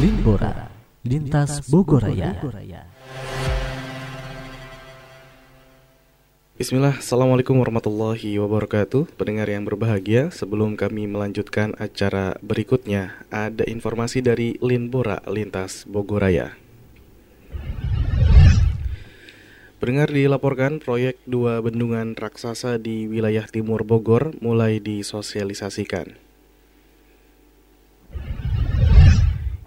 Limbora, lintas Bogoraya. Bismillah, Assalamualaikum warahmatullahi wabarakatuh. Pendengar yang berbahagia, sebelum kami melanjutkan acara berikutnya Ada informasi dari Linbora Lintas Bogoraya. Pendengar dilaporkan proyek dua bendungan raksasa di wilayah timur Bogor mulai disosialisasikan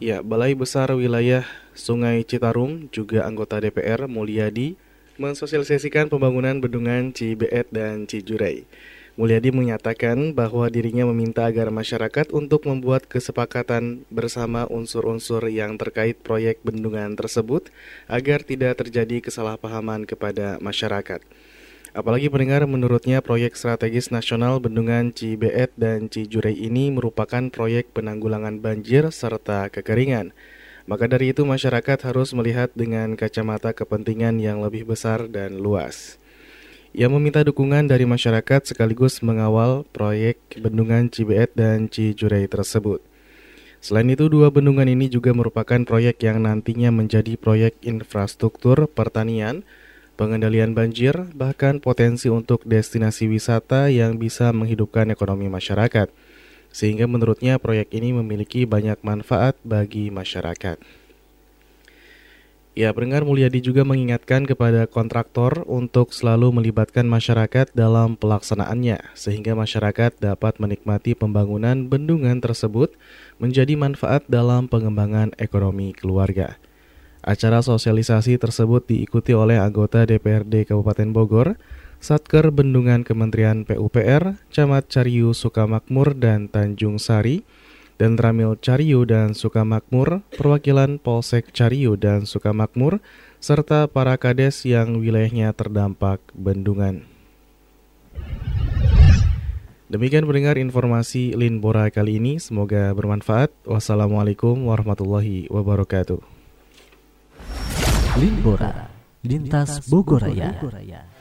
Ya, Balai Besar Wilayah Sungai Citarum juga anggota DPR Mulyadi mensosialisasikan pembangunan bendungan Cibeet dan Cijurai. Mulyadi menyatakan bahwa dirinya meminta agar masyarakat untuk membuat kesepakatan bersama unsur-unsur yang terkait proyek bendungan tersebut agar tidak terjadi kesalahpahaman kepada masyarakat. Apalagi pendengar menurutnya proyek strategis nasional bendungan Cibeet dan Cijurai ini merupakan proyek penanggulangan banjir serta kekeringan. Maka dari itu masyarakat harus melihat dengan kacamata kepentingan yang lebih besar dan luas. Ia meminta dukungan dari masyarakat sekaligus mengawal proyek bendungan Cibeet dan Cijurai tersebut. Selain itu, dua bendungan ini juga merupakan proyek yang nantinya menjadi proyek infrastruktur pertanian, pengendalian banjir, bahkan potensi untuk destinasi wisata yang bisa menghidupkan ekonomi masyarakat sehingga menurutnya proyek ini memiliki banyak manfaat bagi masyarakat. Ya, pendengar Mulyadi juga mengingatkan kepada kontraktor untuk selalu melibatkan masyarakat dalam pelaksanaannya, sehingga masyarakat dapat menikmati pembangunan bendungan tersebut menjadi manfaat dalam pengembangan ekonomi keluarga. Acara sosialisasi tersebut diikuti oleh anggota DPRD Kabupaten Bogor, Satker Bendungan Kementerian PUPR, Camat Cariu Sukamakmur dan Tanjung Sari, dan Ramil Cariu dan Sukamakmur, perwakilan Polsek Cariu dan Sukamakmur, serta para kades yang wilayahnya terdampak bendungan. Demikian pendengar informasi Linbora kali ini, semoga bermanfaat. Wassalamualaikum warahmatullahi wabarakatuh. Linbora, lintas Bogoraya.